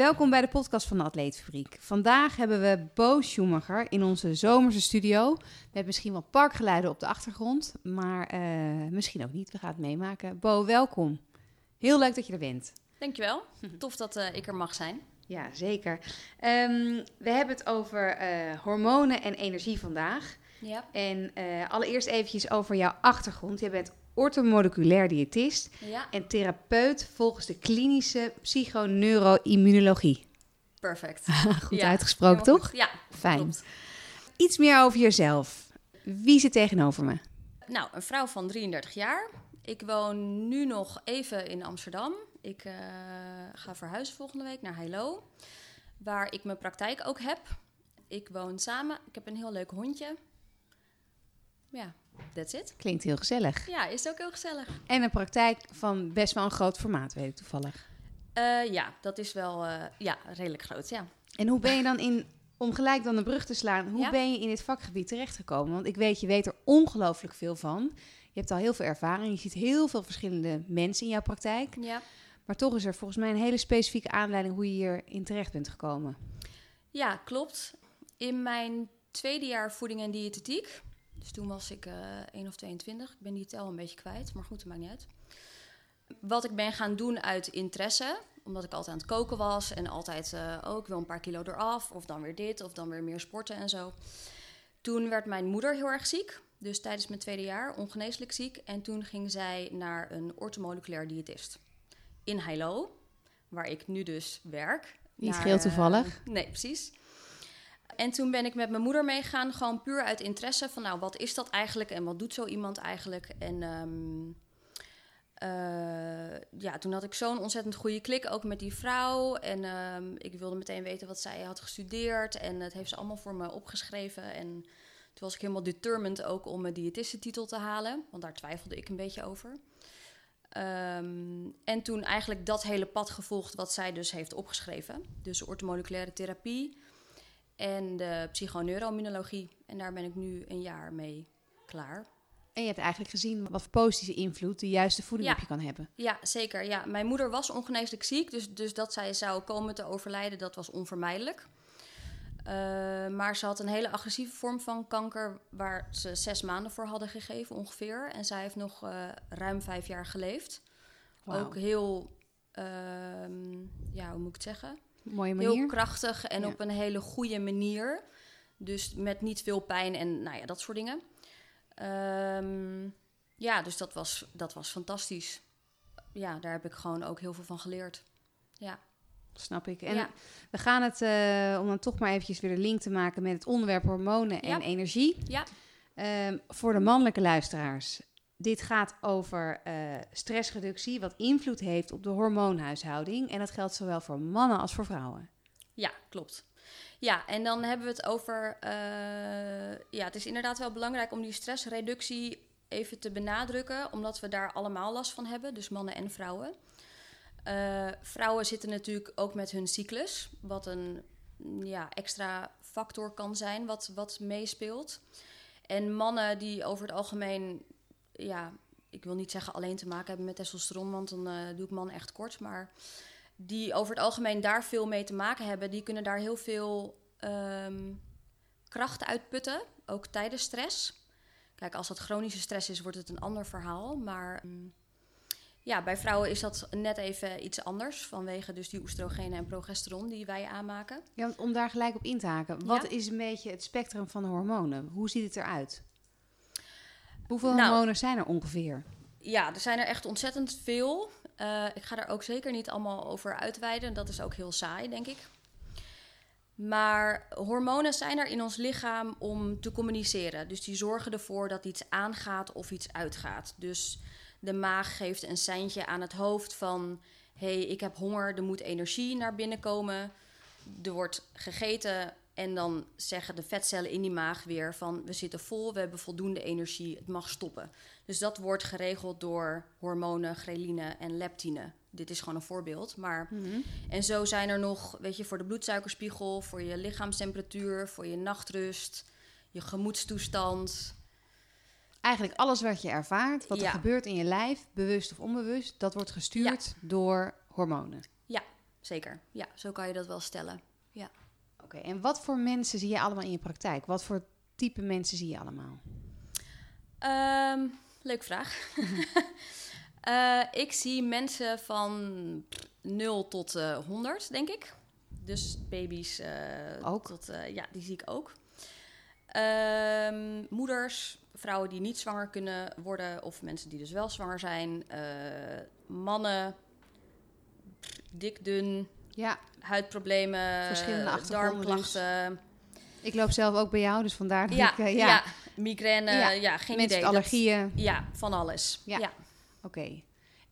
Welkom bij de podcast van de Atleetfabriek. Vandaag hebben we Bo Schumacher in onze zomerse studio. Met misschien wat parkgeluiden op de achtergrond, maar eh, misschien ook niet. We gaan het meemaken. Bo, welkom. Heel leuk dat je er bent. Dankjewel. Tof dat eh, ik er mag zijn. Ja, zeker. Ehm, we hebben het over eh, hormonen en energie vandaag. Ja. En allereerst eventjes over jouw achtergrond. Je bent orthomoleculair diëtist Ja, en therapeut volgens de klinische psychoneuroimmunologie. perfect. Goed Ja, uitgesproken, toch? goed. Ja, Fijn. klopt. Iets meer over jezelf. Wie zit tegenover me? Nou, een vrouw van 33 jaar. Ik woon nu nog even in Amsterdam. Ik eh, ga verhuizen volgende week naar Heilo, waar ik mijn praktijk ook heb. Ik woon samen. Ik heb een heel leuk hondje. Ja, that's it. Klinkt heel gezellig. Ja, is ook heel gezellig. En een praktijk van best wel een groot formaat, weet ik toevallig. Eh, ja, dat is wel eh, ja, redelijk groot, ja. En hoe ben je dan in, om gelijk dan de brug te slaan, hoe Ja. ben je in dit vakgebied terechtgekomen? Want ik weet, je weet er ongelooflijk veel van. Je hebt al heel veel ervaring, je ziet heel veel verschillende mensen in jouw praktijk. Ja. Maar toch is er volgens mij een hele specifieke aanleiding hoe je hierin terecht bent gekomen. Ja, klopt. In mijn tweede jaar voeding en diëtetiek, dus toen was ik eh 1 of 22, ik ben die tel een beetje kwijt, maar goed, dat maakt niet uit. Wat ik ben gaan doen uit interesse, omdat ik altijd aan het koken was en altijd, eh oh, wil een paar kilo eraf, of dan weer dit, of dan weer meer sporten en zo. Toen werd mijn moeder heel erg ziek, dus tijdens mijn tweede jaar, ongeneeslijk ziek. En toen ging zij naar een orthomoleculair diëtist in Heilo, waar ik nu dus werk. Niet Naar, geheel eh, toevallig. nee, precies. En toen ben ik met mijn moeder meegegaan, gewoon puur uit interesse van, nou, wat is dat eigenlijk en wat doet zo iemand eigenlijk? En ehm, eh, ja, toen had ik zo'n ontzettend goede klik ook met die vrouw. En ehm, ik wilde meteen weten wat zij had gestudeerd. En het heeft ze allemaal voor me opgeschreven. En toen was ik helemaal determined ook om mijn diëtistentitel te halen. Want daar twijfelde ik een beetje over. Ehm, en toen eigenlijk dat hele pad gevolgd wat zij dus heeft opgeschreven. Dus orthomoleculaire therapie en de psychoneuroimmunologie. En daar ben ik nu een jaar mee klaar. En je hebt eigenlijk gezien wat voor positieve invloed de juiste voeding Ja. op je kan hebben. Ja, zeker. Ja. Mijn moeder was ongeneeslijk ziek, dus, dus dat zij zou komen te overlijden, dat was onvermijdelijk. Eh, maar ze had een hele agressieve vorm van kanker waar ze zes maanden voor hadden gegeven ongeveer. En zij heeft nog eh, ruim vijf jaar geleefd. Ook heel, ehm, ja, hoe moet ik het zeggen? Mooie Heel manier. krachtig en Ja. op een hele goede manier. Dus met niet veel pijn en nou ja, dat soort dingen. Ehm, ja, dus dat was, dat was fantastisch. Ja, daar heb ik gewoon ook heel veel van geleerd. Ja, Snap ik. En Ja. we gaan het, eh, om dan toch maar eventjes weer de link te maken met het onderwerp hormonen en Ja. energie. ja, Ehm, voor de mannelijke luisteraars. Dit gaat over eh, stressreductie, wat invloed heeft op de hormoonhuishouding. En dat geldt zowel voor mannen als voor vrouwen. ja, klopt. Ja, en dan hebben we het over... eh, ja, het is inderdaad wel belangrijk om die stressreductie even te benadrukken. Omdat we daar allemaal last van hebben, dus mannen en vrouwen. Eh, vrouwen zitten natuurlijk ook met hun cyclus, wat een ja, extra factor kan zijn wat, wat meespeelt. En mannen die over het algemeen, ja, ik wil niet zeggen alleen te maken hebben met testosteron, want dan eh, doe ik mannen echt kort. Maar die over het algemeen daar veel mee te maken hebben, die kunnen daar heel veel ehm, kracht uitputten, ook tijdens stress. Kijk, als dat chronische stress is, wordt het een ander verhaal. Maar mm, ja, bij vrouwen is dat net even iets anders. Vanwege dus die oestrogenen en progesteron die wij aanmaken. Ja, om daar gelijk op in te haken. Wat Ja. is een beetje het spectrum van de hormonen? Hoe ziet het eruit? Hoeveel Nou. hormonen zijn er ongeveer? Ja, er zijn er echt ontzettend veel. Eh, ik ga daar ook zeker niet allemaal over uitweiden. Dat is ook heel saai, denk ik. Maar hormonen zijn er in ons lichaam om te communiceren. Dus die zorgen ervoor dat iets aangaat of iets uitgaat. Dus de maag geeft een seintje aan het hoofd van... hé, hey, ik heb honger, er moet energie naar binnen komen. Er wordt gegeten en dan zeggen de vetcellen in die maag weer van... we zitten vol, we hebben voldoende energie, het mag stoppen. Dus dat wordt geregeld door hormonen, ghreline en leptine. Dit is gewoon een voorbeeld, maar... En zo zijn er nog, weet je, voor de bloedsuikerspiegel, voor je lichaamstemperatuur, voor je nachtrust, je gemoedstoestand. Eigenlijk alles wat je ervaart, wat er gebeurt in je lijf, bewust of onbewust, dat wordt gestuurd door hormonen. Ja, zeker. Ja, zo kan je dat wel stellen. Ja. Oké, en wat voor mensen zie je allemaal in je praktijk? Wat voor type mensen zie je allemaal? Ehm, leuke vraag. Eh, ik zie mensen van 0 tot eh 100, denk ik. Dus baby's eh, Ook? tot ja, die zie ik ook. Ehm, moeders, vrouwen die niet zwanger kunnen worden, of mensen die dus wel zwanger zijn. mannen, dik, dun, Ja, huidproblemen, Verschillende achtergronden dus. darmklachten. ik loop zelf ook bij jou, dus vandaar dat Ja, ik... eh, ja. ja, migraine, Ja, ja, geen mensen idee. Dat- allergieën. ja, van alles. Ja. Ja. Oké.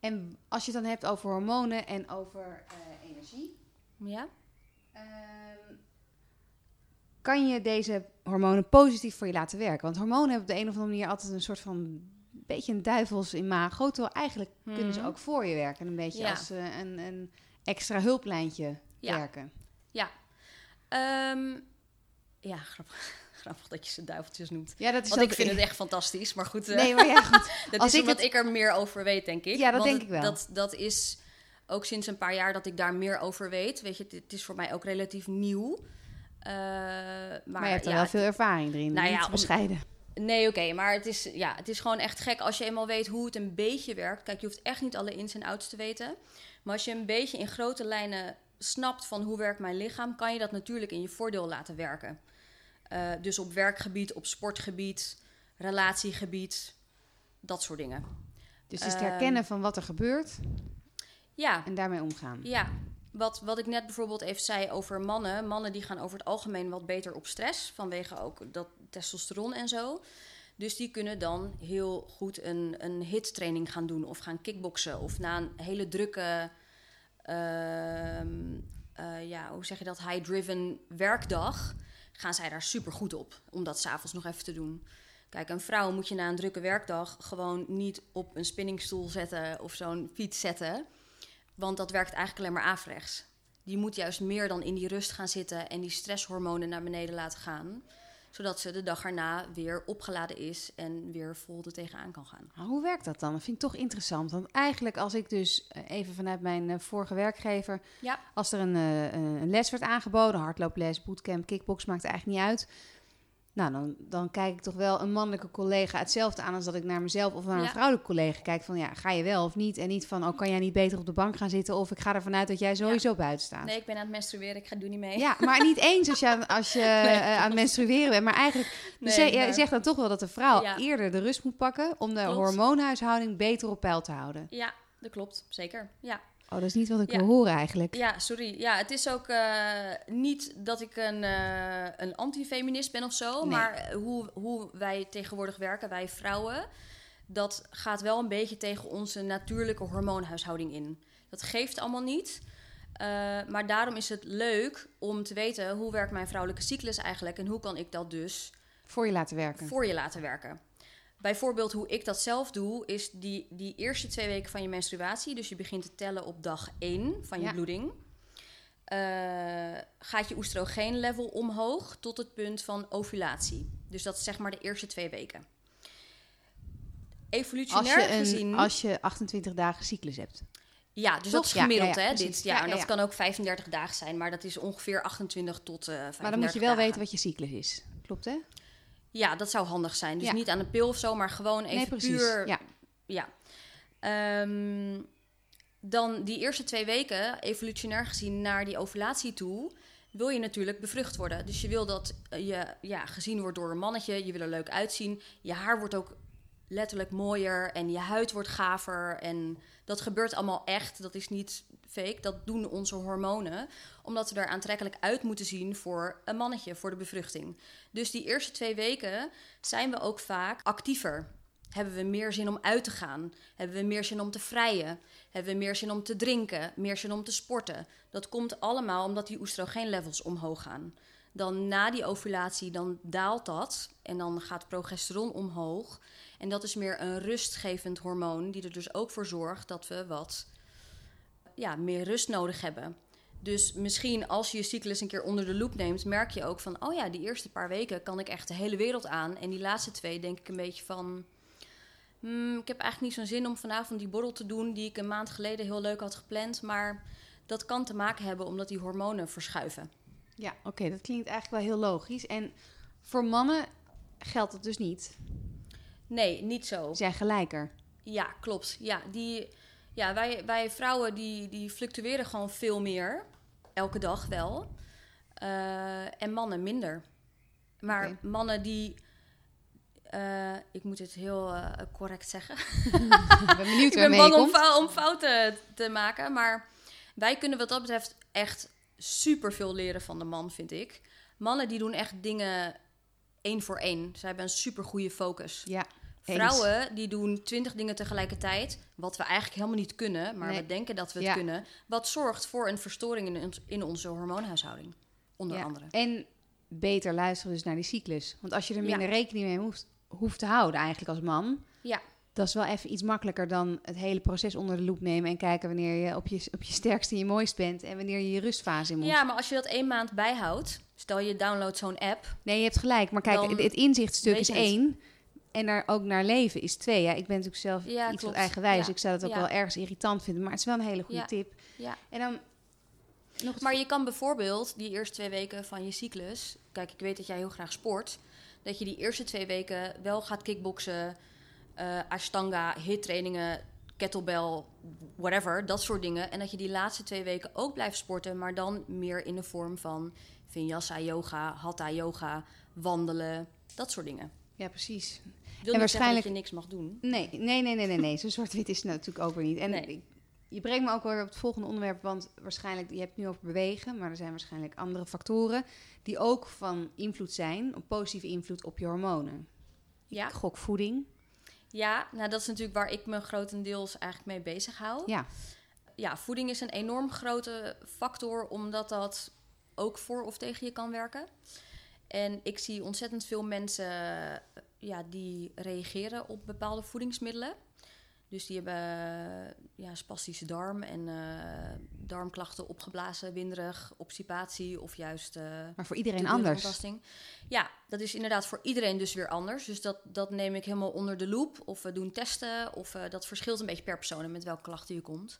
En als je het dan hebt over hormonen en over eh, energie... ja. Ehm, kan je deze hormonen positief voor je laten werken? Want hormonen hebben op de een of andere manier altijd een soort van beetje een duivels imago. Terwijl eigenlijk kunnen ze Mhm. ook voor je werken. Een beetje Ja. als eh, een, een extra hulplijntje Ja. werken. Ehm, ja, grappig, grappig dat je ze duiveltjes noemt. Ja, dat is Want ik vind het echt fantastisch. Maar goed, eh, Nee, maar ja, goed. dat als is ik omdat het- ik er meer over weet, denk ik. Ja, dat Want denk ik wel. Dat, dat is ook sinds een paar jaar dat ik daar meer over weet. Weet je, het, is voor mij ook relatief nieuw. Eh, maar, Maar, je hebt er ja, wel veel ervaring erin. Nou niet ja, te bescheiden. Nee, oké, maar het is, ja, het is gewoon echt gek als je eenmaal weet hoe het een beetje werkt. Kijk, je hoeft echt niet alle ins en outs te weten. Maar als je een beetje in grote lijnen snapt van hoe werkt mijn lichaam, kan je dat natuurlijk in je voordeel laten werken. Eh, dus op werkgebied, op sportgebied, relatiegebied, dat soort dingen. Dus het is het herkennen van wat er gebeurt Ja, en daarmee omgaan. ja. Wat, wat ik net bijvoorbeeld even zei over mannen. Mannen die gaan over het algemeen wat beter op stress. Vanwege ook dat testosteron en zo. Dus die kunnen dan heel goed een, een hittraining gaan doen. Of gaan kickboksen. Of na een hele drukke... ehm, eh, ja, hoe zeg je dat? High-driven werkdag. Gaan zij daar super goed op. Om dat s'avonds nog even te doen. Kijk, een vrouw moet je na een drukke werkdag gewoon niet op een spinningstoel zetten of zo'n fiets zetten. Want dat werkt eigenlijk alleen maar averechts. Die moet juist meer dan in die rust gaan zitten en die stresshormonen naar beneden laten gaan. Zodat ze de dag erna weer opgeladen is en weer vol er tegenaan kan gaan. Maar hoe werkt dat dan? Dat vind ik toch interessant. Want eigenlijk als ik dus eh, even vanuit mijn eh, vorige werkgever... Ja. als er een, eh, een les werd aangeboden... hardlooples, bootcamp, kickbox, maakt eigenlijk niet uit... Nou, dan, dan kijk ik toch wel een mannelijke collega hetzelfde aan als dat ik naar mezelf of naar een vrouwelijke collega kijk. Van ja, ga je wel of niet? En niet van, oh, kan jij niet beter op de bank gaan zitten? Of ik ga ervan uit dat jij sowieso buiten staat. Nee, ik ben aan het menstrueren, ik ga doe niet mee. Ja, maar niet eens als je, aan, als je eh, aan het menstrueren bent. Maar eigenlijk, Nee, dus maar- je zegt dan toch wel dat de vrouw Ja. eerder de rust moet pakken... om de Klopt. hormoonhuishouding beter op peil te houden. Ja, dat klopt. Zeker. Ja. Oh, dat is niet wat ik Ja. wil horen eigenlijk. Ja, sorry. Ja, het is ook eh, niet dat ik een, eh, een antifeminist ben of zo. Nee. Maar hoe, hoe wij tegenwoordig werken, wij vrouwen, dat gaat wel een beetje tegen onze natuurlijke hormoonhuishouding in. Dat geeft allemaal niet. Eh, maar daarom is het leuk om te weten hoe werkt mijn vrouwelijke cyclus eigenlijk en hoe kan ik dat dus Voor je laten werken. voor je laten werken. Bijvoorbeeld hoe ik dat zelf doe, is die, die eerste twee weken van je menstruatie. Dus je begint te tellen op dag 1 van je Ja. bloeding. eh, gaat je oestrogeenlevel omhoog tot het punt van ovulatie. Dus dat is zeg maar de eerste twee weken. Als Evolutionair je, een, gezien... als je 28 dagen cyclus hebt. Ja, dus Toch? dat is ja, gemiddeld, ja, hè? precies. Dit, ja, en dat kan ook 35 dagen zijn, maar dat is ongeveer 28 tot eh 35 Maar dan moet je wel dagen. weten wat je cyclus is. Klopt hè? Ja, dat zou handig zijn. Dus Ja. niet aan een pil of zo, maar gewoon even nee, puur Ja. Ja. Ehm, dan die eerste twee weken, evolutionair gezien, naar die ovulatie toe, wil je natuurlijk bevrucht worden. Dus je wil dat eh, je ja, gezien wordt door een mannetje, je wil er leuk uitzien. Je haar wordt ook letterlijk mooier en je huid wordt gaver. En dat gebeurt allemaal echt, dat is niet Dat doen onze hormonen, omdat we er aantrekkelijk uit moeten zien voor een mannetje, voor de bevruchting. Dus die eerste twee weken zijn we ook vaak actiever. Hebben we meer zin om uit te gaan? Hebben we meer zin om te vrijen? Hebben we meer zin om te drinken? Meer zin om te sporten? Dat komt allemaal omdat die oestrogeenlevels omhoog gaan. Dan na die ovulatie, dan daalt dat en dan gaat progesteron omhoog. En dat is meer een rustgevend hormoon, die er dus ook voor zorgt dat we wat ja, meer rust nodig hebben. Dus misschien als je je cyclus een keer onder de loep neemt, merk je ook van, oh ja, die eerste paar weken kan ik echt de hele wereld aan. En die laatste twee denk ik een beetje van, hmm, ik heb eigenlijk niet zo'n zin om vanavond die borrel te doen die ik een maand geleden heel leuk had gepland. Maar Dat kan te maken hebben omdat die hormonen verschuiven. Ja, oké, dat klinkt eigenlijk wel heel logisch. En voor mannen geldt dat dus niet. Nee, niet zo. Zijn gelijker. Ja, klopt. Ja, die, ja wij, wij vrouwen die, die fluctueren gewoon veel meer. Elke dag wel. Eh, en mannen minder. Maar mannen die... eh, ik moet het heel eh, correct zeggen. Ik ben benieuwd ik ben bang om, fouten te maken. Maar wij kunnen wat dat betreft echt super veel leren van de man, vind ik. Mannen die doen echt dingen één voor één. Ze hebben een super goede focus. Ja. Vrouwen die doen twintig dingen tegelijkertijd, wat we eigenlijk helemaal niet kunnen, maar Nee. we denken dat we het Ja. kunnen. Wat zorgt voor een verstoring in, ons- in onze hormoonhuishouding, onder Ja. andere. En beter luisteren dus naar die cyclus. Want als je er Ja. minder rekening mee hoeft, hoeft te houden eigenlijk als man... Ja. Dat is wel even iets makkelijker dan het hele proces onder de loep nemen... en kijken wanneer je op je, op je sterkste en je mooist bent... en wanneer je je rustfase in moet. Ja, maar als je dat één maand bijhoudt, stel je downloadt zo'n app, Nee, je hebt gelijk. Maar kijk, het, het inzichtstuk is het. En daar ook naar leven is twee. Ja, ik ben natuurlijk zelf Ja, iets wat klopt. eigenwijs. Ja. Ik zou dat ook wel ergens irritant vinden. Maar het is wel een hele goede tip. Ja. En dan nog Maar je kan bijvoorbeeld die eerste twee weken van je cyclus... Kijk, ik weet dat jij heel graag sport. Dat je die eerste twee weken wel gaat kickboksen... eh ashtanga, hittrainingen, kettlebell, whatever. Dat soort dingen. En dat je die laatste twee weken ook blijft sporten... maar dan meer in de vorm van vinyasa yoga, hatha yoga... wandelen, dat soort dingen. Ja, precies. Wil niet zeggen waarschijnlijk- dat je niks mag doen. Nee, nee, nee, nee, nee. nee. Zo zwart-wit is het natuurlijk ook weer niet. En Nee. je brengt me ook weer op het volgende onderwerp. Want waarschijnlijk, je hebt het nu over bewegen. Maar er zijn waarschijnlijk andere factoren... die ook van invloed zijn... een positieve invloed op je hormonen. Ja, Ik gok voeding. ja nou, dat is natuurlijk waar ik me grotendeels eigenlijk mee bezig hou. Ja, ja, voeding is een enorm grote factor, omdat dat ook voor of tegen je kan werken. En ik zie ontzettend veel mensen ja, die reageren op bepaalde voedingsmiddelen. Dus die hebben ja, spastische darm en eh, darmklachten, opgeblazen, winderig, obstipatie of juist eh, maar voor iedereen anders. Ja, dat is inderdaad voor iedereen dus weer anders. Dus dat, dat neem ik helemaal onder de loep. Of we doen testen. Of eh, dat verschilt een beetje per persoon en met welke klachten je komt.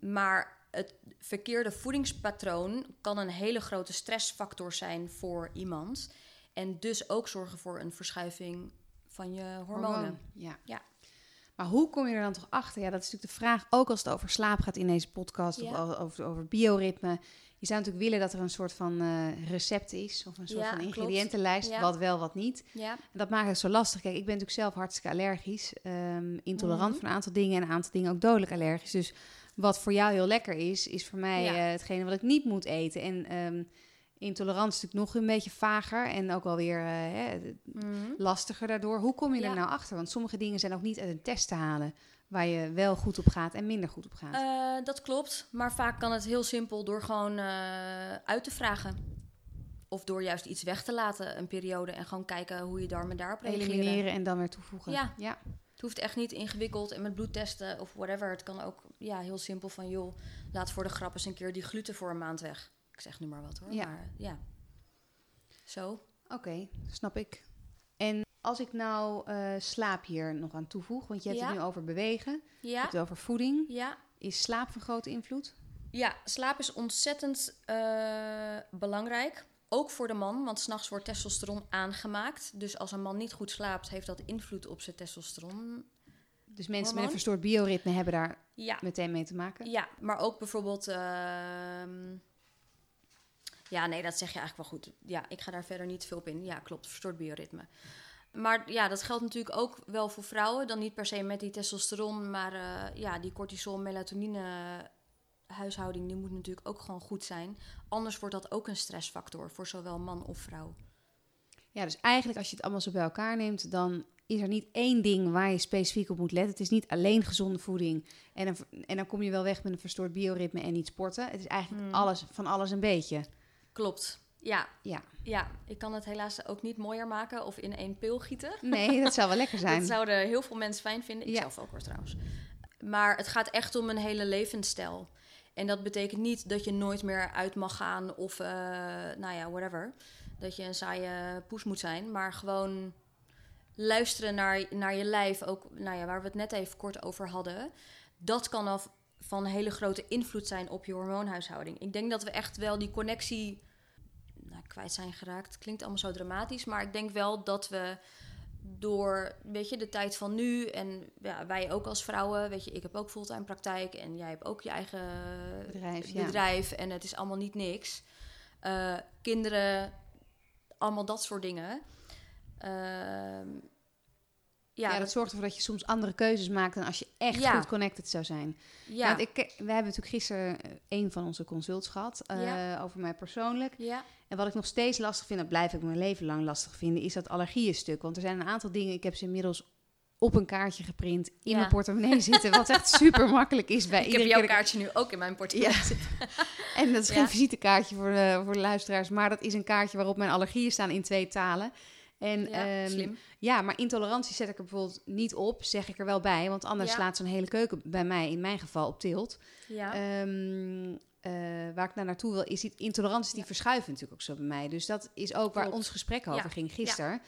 Maar het verkeerde voedingspatroon kan een hele grote stressfactor zijn voor iemand. En dus ook zorgen voor een verschuiving van je hormonen. Hormoon, Ja. Ja. Maar hoe kom je er dan toch achter? Ja, dat is natuurlijk de vraag, ook als het over slaap gaat in deze podcast, of Ja. over, over bioritme. Je zou natuurlijk willen dat er een soort van eh, recept is, of een soort Ja, van ingrediëntenlijst, Ja. wat wel, wat niet. Ja, En dat maakt het zo lastig. Kijk, ik ben natuurlijk zelf hartstikke allergisch, ehm, intolerant Mhm. voor een aantal dingen en een aantal dingen ook dodelijk allergisch. Dus wat voor jou heel lekker is, is voor mij eh, hetgene wat ik niet moet eten. En ehm intolerantie is natuurlijk nog een beetje vager en ook wel weer eh, Mhm. lastiger daardoor. Hoe kom je Ja. er nou achter? Want sommige dingen zijn ook niet uit een test te halen waar je wel goed op gaat en minder goed op gaat. Eh, dat klopt, maar vaak kan het heel simpel door gewoon eh, uit te vragen. Of door juist iets weg te laten een periode en gewoon kijken hoe je darmen daarop reageren. Elimineren en dan weer toevoegen. Ja. ja. Het hoeft echt niet ingewikkeld en met bloedtesten of whatever. Het kan ook ja, heel simpel van, joh, laat voor de grap eens een keer die gluten voor een maand weg. Ik zeg nu maar wat hoor, Ja. maar ja. Zo. Oké, snap ik. En als ik nou eh, slaap hier nog aan toevoeg, want je hebt Ja. het nu over bewegen, je Ja, hebt het over voeding. ja. Is slaap van grote invloed? Ja, slaap is ontzettend eh, belangrijk. Ook voor de man, want s'nachts wordt testosteron aangemaakt. Dus als een man niet goed slaapt, heeft dat invloed op zijn testosteron. Dus mensen met een verstoord bioritme hebben daar Ja, meteen mee te maken. Ja, maar ook bijvoorbeeld. ehm, ja, nee, dat zeg je eigenlijk wel goed. Ja, ik ga daar verder niet veel op in. Ja, klopt, verstoord bioritme. Maar ja, dat geldt natuurlijk ook wel voor vrouwen. Dan niet per se met die testosteron, maar eh, ja, die cortisol, melatonine huishouding, die moet natuurlijk ook gewoon goed zijn. Anders wordt dat ook een stressfactor voor zowel man of vrouw. Ja, dus eigenlijk als je het allemaal zo bij elkaar neemt, dan is er niet één ding waar je specifiek op moet letten. Het is niet alleen gezonde voeding en, een, en dan kom je wel weg met een verstoord bioritme en niet sporten. Het is eigenlijk Hmm. alles van alles een beetje. Klopt. Ja, Ja, ja, ik kan het helaas ook niet mooier maken of in één pil gieten. nee, dat zou wel lekker zijn. Dat zouden heel veel mensen fijn vinden. Ik Ja. zelf ook hoor trouwens. Maar het gaat echt om een hele levensstijl. En dat betekent niet dat je nooit meer uit mag gaan of, eh, nou ja, whatever. Dat je een saaie poes moet zijn. Maar gewoon luisteren naar, naar je lijf. Ook, nou ja, waar we het net even kort over hadden. Dat kan al van hele grote invloed zijn op je hormoonhuishouding. Ik denk dat we echt wel die connectie nou, kwijt zijn geraakt. Klinkt allemaal zo dramatisch, maar ik denk wel dat we door weet je, de tijd van nu en ja, wij ook als vrouwen, weet je, ik heb ook fulltime praktijk en jij hebt ook je eigen Bedrijf, ja. en het is allemaal niet niks. Eh, kinderen, allemaal dat soort dingen. Ehm, Ja, ja, dat zorgt ervoor dat je soms andere keuzes maakt dan als je echt Ja. goed connected zou zijn. ja, Want ik, we hebben natuurlijk gisteren eh, een van onze consults gehad eh, Ja. over mij persoonlijk. ja, En wat ik nog steeds lastig vind, dat blijf ik mijn leven lang lastig vinden, is dat allergiënstuk. Want er zijn een aantal dingen, ik heb ze inmiddels op een kaartje geprint in Ja. mijn portemonnee zitten, wat echt super makkelijk is bij ik heb jouw kaartje nu ook in mijn portemonnee Ja. zitten. En dat is Ja. geen visitekaartje voor de, voor de luisteraars, maar dat is een kaartje waarop mijn allergieën staan in twee talen. En Ja, ehm, slim. ja, maar intolerantie zet ik er bijvoorbeeld niet op, zeg ik er wel bij. Want anders Ja. slaat zo'n hele keuken bij mij, in mijn geval, op tilt. Ja, Ehm, eh, waar ik naar naartoe wil, is die intoleranties die Ja. verschuiven natuurlijk ook zo bij mij. Dus dat is ook waar Klopt. ons gesprek over Ja. ging gisteren.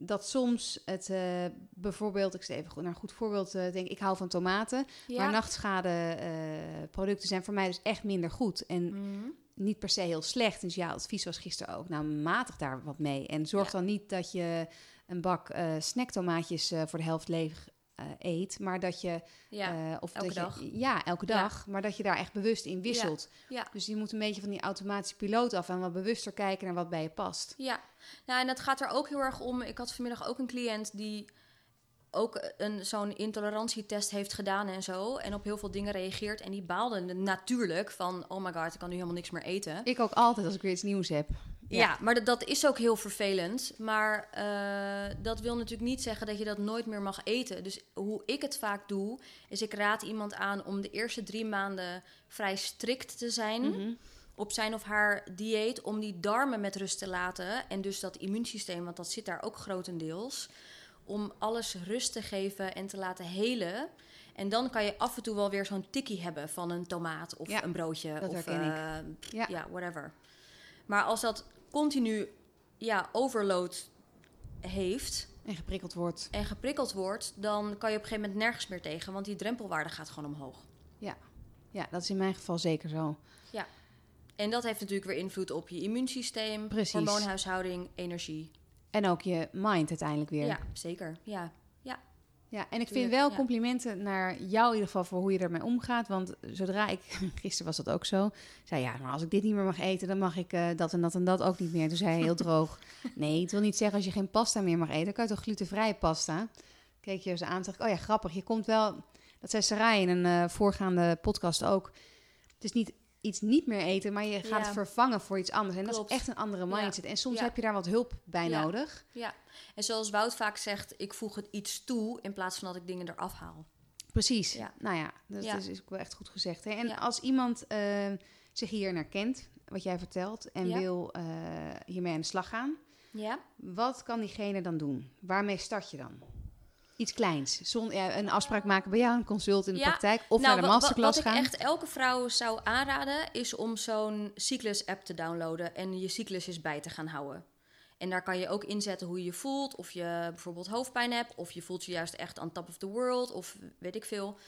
Dat soms het eh, bijvoorbeeld, ik zit even goed naar een goed voorbeeld, eh denk ik hou van tomaten. Maar nachtschade eh, producten zijn voor mij dus echt minder goed. En Mhm. Niet per se heel slecht. Dus ja, advies was gisteren ook, nou matig daar wat mee. En zorg dan niet dat je een bak eh snacktomaatjes eh, voor de helft leeg eh, eet. Maar dat je... ja. of elke dat je- dag. ja, elke Ja. dag. Maar dat je daar echt bewust in wisselt. Ja. Dus je moet een beetje van die automatische piloot af... en wat bewuster kijken naar wat bij je past. Ja, nou, en dat gaat er ook heel erg om. Ik had vanmiddag ook een cliënt die ook een, zo'n intolerantietest heeft gedaan en zo. En op heel veel dingen reageert. En die baalde natuurlijk van, oh my god, ik kan nu helemaal niks meer eten. Ik ook altijd als ik weer iets nieuws heb. Ja, maar dat, dat is ook heel vervelend. Maar eh, dat wil natuurlijk niet zeggen dat je dat nooit meer mag eten. Dus hoe ik het vaak doe, is ik raad iemand aan om de eerste drie maanden vrij strikt te zijn Mhm. op zijn of haar dieet om die darmen met rust te laten. En dus dat immuunsysteem, want dat zit daar ook grotendeels. Om alles rust te geven en te laten helen. En dan kan je af en toe wel weer zo'n tikkie hebben van een tomaat of Ja, een broodje. of eh, Ja. ja, whatever. Maar als dat continu ja, overload heeft En geprikkeld wordt. en geprikkeld wordt, dan kan je op een gegeven moment nergens meer tegen. Want die drempelwaarde gaat gewoon omhoog. Ja, dat is in mijn geval zeker zo. En dat heeft natuurlijk weer invloed op je immuunsysteem, Precies. hormoonhuishouding, energie. En ook je mind uiteindelijk weer. Ja, zeker. Ja. Ja, en ik vind wel ja. complimenten naar jou in ieder geval voor hoe je ermee omgaat. Want zodra ik, gisteren was dat ook zo, zei ja, maar als ik dit niet meer mag eten, dan mag ik eh, dat en dat en dat ook niet meer. Toen zei hij heel droog, nee, het wil niet zeggen als je geen pasta meer mag eten, dan kan je toch glutenvrije pasta? Keek je ze aan en dacht oh ja, grappig, je komt wel, dat zei Sarai in een eh, voorgaande podcast ook, het is niet iets niet meer eten, maar je gaat Ja. het vervangen voor iets anders. En dat is echt een andere Ja. mindset. En soms Ja. heb je daar wat hulp bij nodig. ja. En zoals Wout vaak zegt, ik voeg het iets toe in plaats van dat ik dingen eraf haal. Precies. Ja. Nou ja, dat is, is ook wel echt goed gezegd. Hè? En als iemand eh, zich hierin herkent, wat jij vertelt, en wil eh, hiermee aan de slag gaan, Ja? wat kan diegene dan doen? Waarmee start je dan? Iets kleins. Zon, ja, een afspraak maken bij jou, een consult in de Ja. praktijk, of nou, naar de masterclass wat gaan. ik echt elke vrouw zou aanraden, is om zo'n cyclus-app te downloaden en je cyclus eens bij te gaan houden. En daar kan je ook inzetten hoe je je voelt. Of je bijvoorbeeld hoofdpijn hebt. Of je voelt je juist echt on top of the world. Of weet ik veel.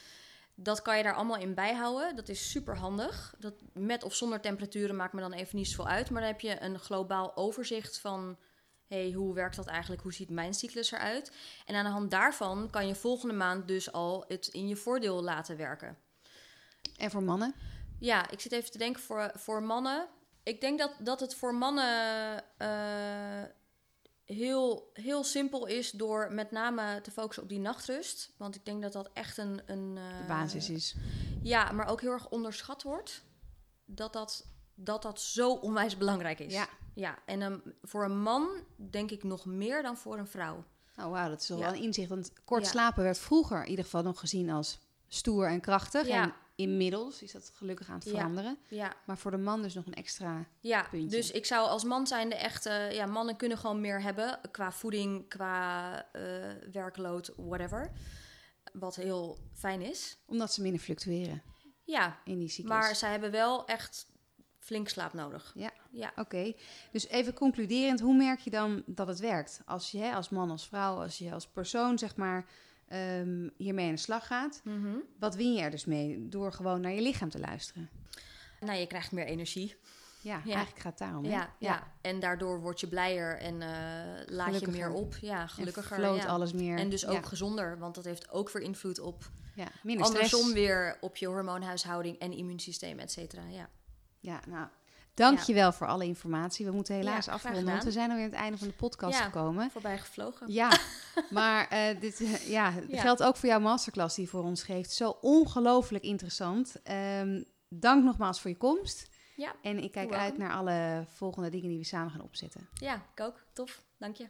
Dat kan je daar allemaal in bijhouden. Dat is super handig. Dat met of zonder temperaturen maakt me dan even niet zoveel uit. Maar dan heb je een globaal overzicht van... hey, hoe werkt dat eigenlijk? Hoe ziet mijn cyclus eruit? En aan de hand daarvan kan je volgende maand dus al het in je voordeel laten werken. En voor mannen? Ja, ik zit even te denken voor, voor mannen. Ik denk dat, dat het voor mannen eh, heel, heel simpel is door met name te focussen op die nachtrust. Want ik denk dat dat echt een... een De eh, basis is. Ja, maar ook heel erg onderschat wordt. Dat dat, dat, dat zo onwijs belangrijk is. Ja. ja en ehm, voor een man denk ik nog meer dan voor een vrouw. Oh, wauw, dat is wel Ja. een inzicht. Want kort Ja. slapen werd vroeger in ieder geval nog gezien als stoer en krachtig. Ja. En inmiddels is dat gelukkig aan het veranderen. Ja, Maar voor de man dus nog een extra... Ja, puntje. dus ik zou als man zijn de echte... Ja, mannen kunnen gewoon meer hebben qua voeding, qua eh werkload, whatever. Wat heel fijn is. Omdat ze minder fluctueren Ja, in die cyclus. maar zij hebben wel echt flink slaap nodig. Ja. Ja, Oké, dus even concluderend, hoe merk je dan dat het werkt? Als je als man, als vrouw, als je als persoon zeg maar ehm, hiermee aan de slag gaat. Mhm. Wat win je er dus mee door gewoon naar je lichaam te luisteren? Nou, je krijgt meer energie. Ja, Ja. eigenlijk gaat het daarom. hè? Ja, ja. en daardoor word je blijer en eh, laat je meer op. Ja, En gelukkiger. floot ja. alles meer. En dus ook ja, gezonder, want dat heeft ook weer invloed op ja, minder stress. andersom weer op je hormoonhuishouding en immuunsysteem, et cetera. Ja. Ja, nou, dankjewel voor alle informatie. We moeten helaas Ja, afronden, want we zijn alweer aan het einde van de podcast Ja. gekomen. Voorbij gevlogen. Ja, maar eh, dit eh, ja, geldt ook voor jouw masterclass die je voor ons geeft. Zo ongelooflijk interessant. Ehm, dank nogmaals voor je komst. Ja, En ik kijk uit naar alle volgende dingen die we samen gaan opzetten. Ja, ik ook. Tof. Dank je.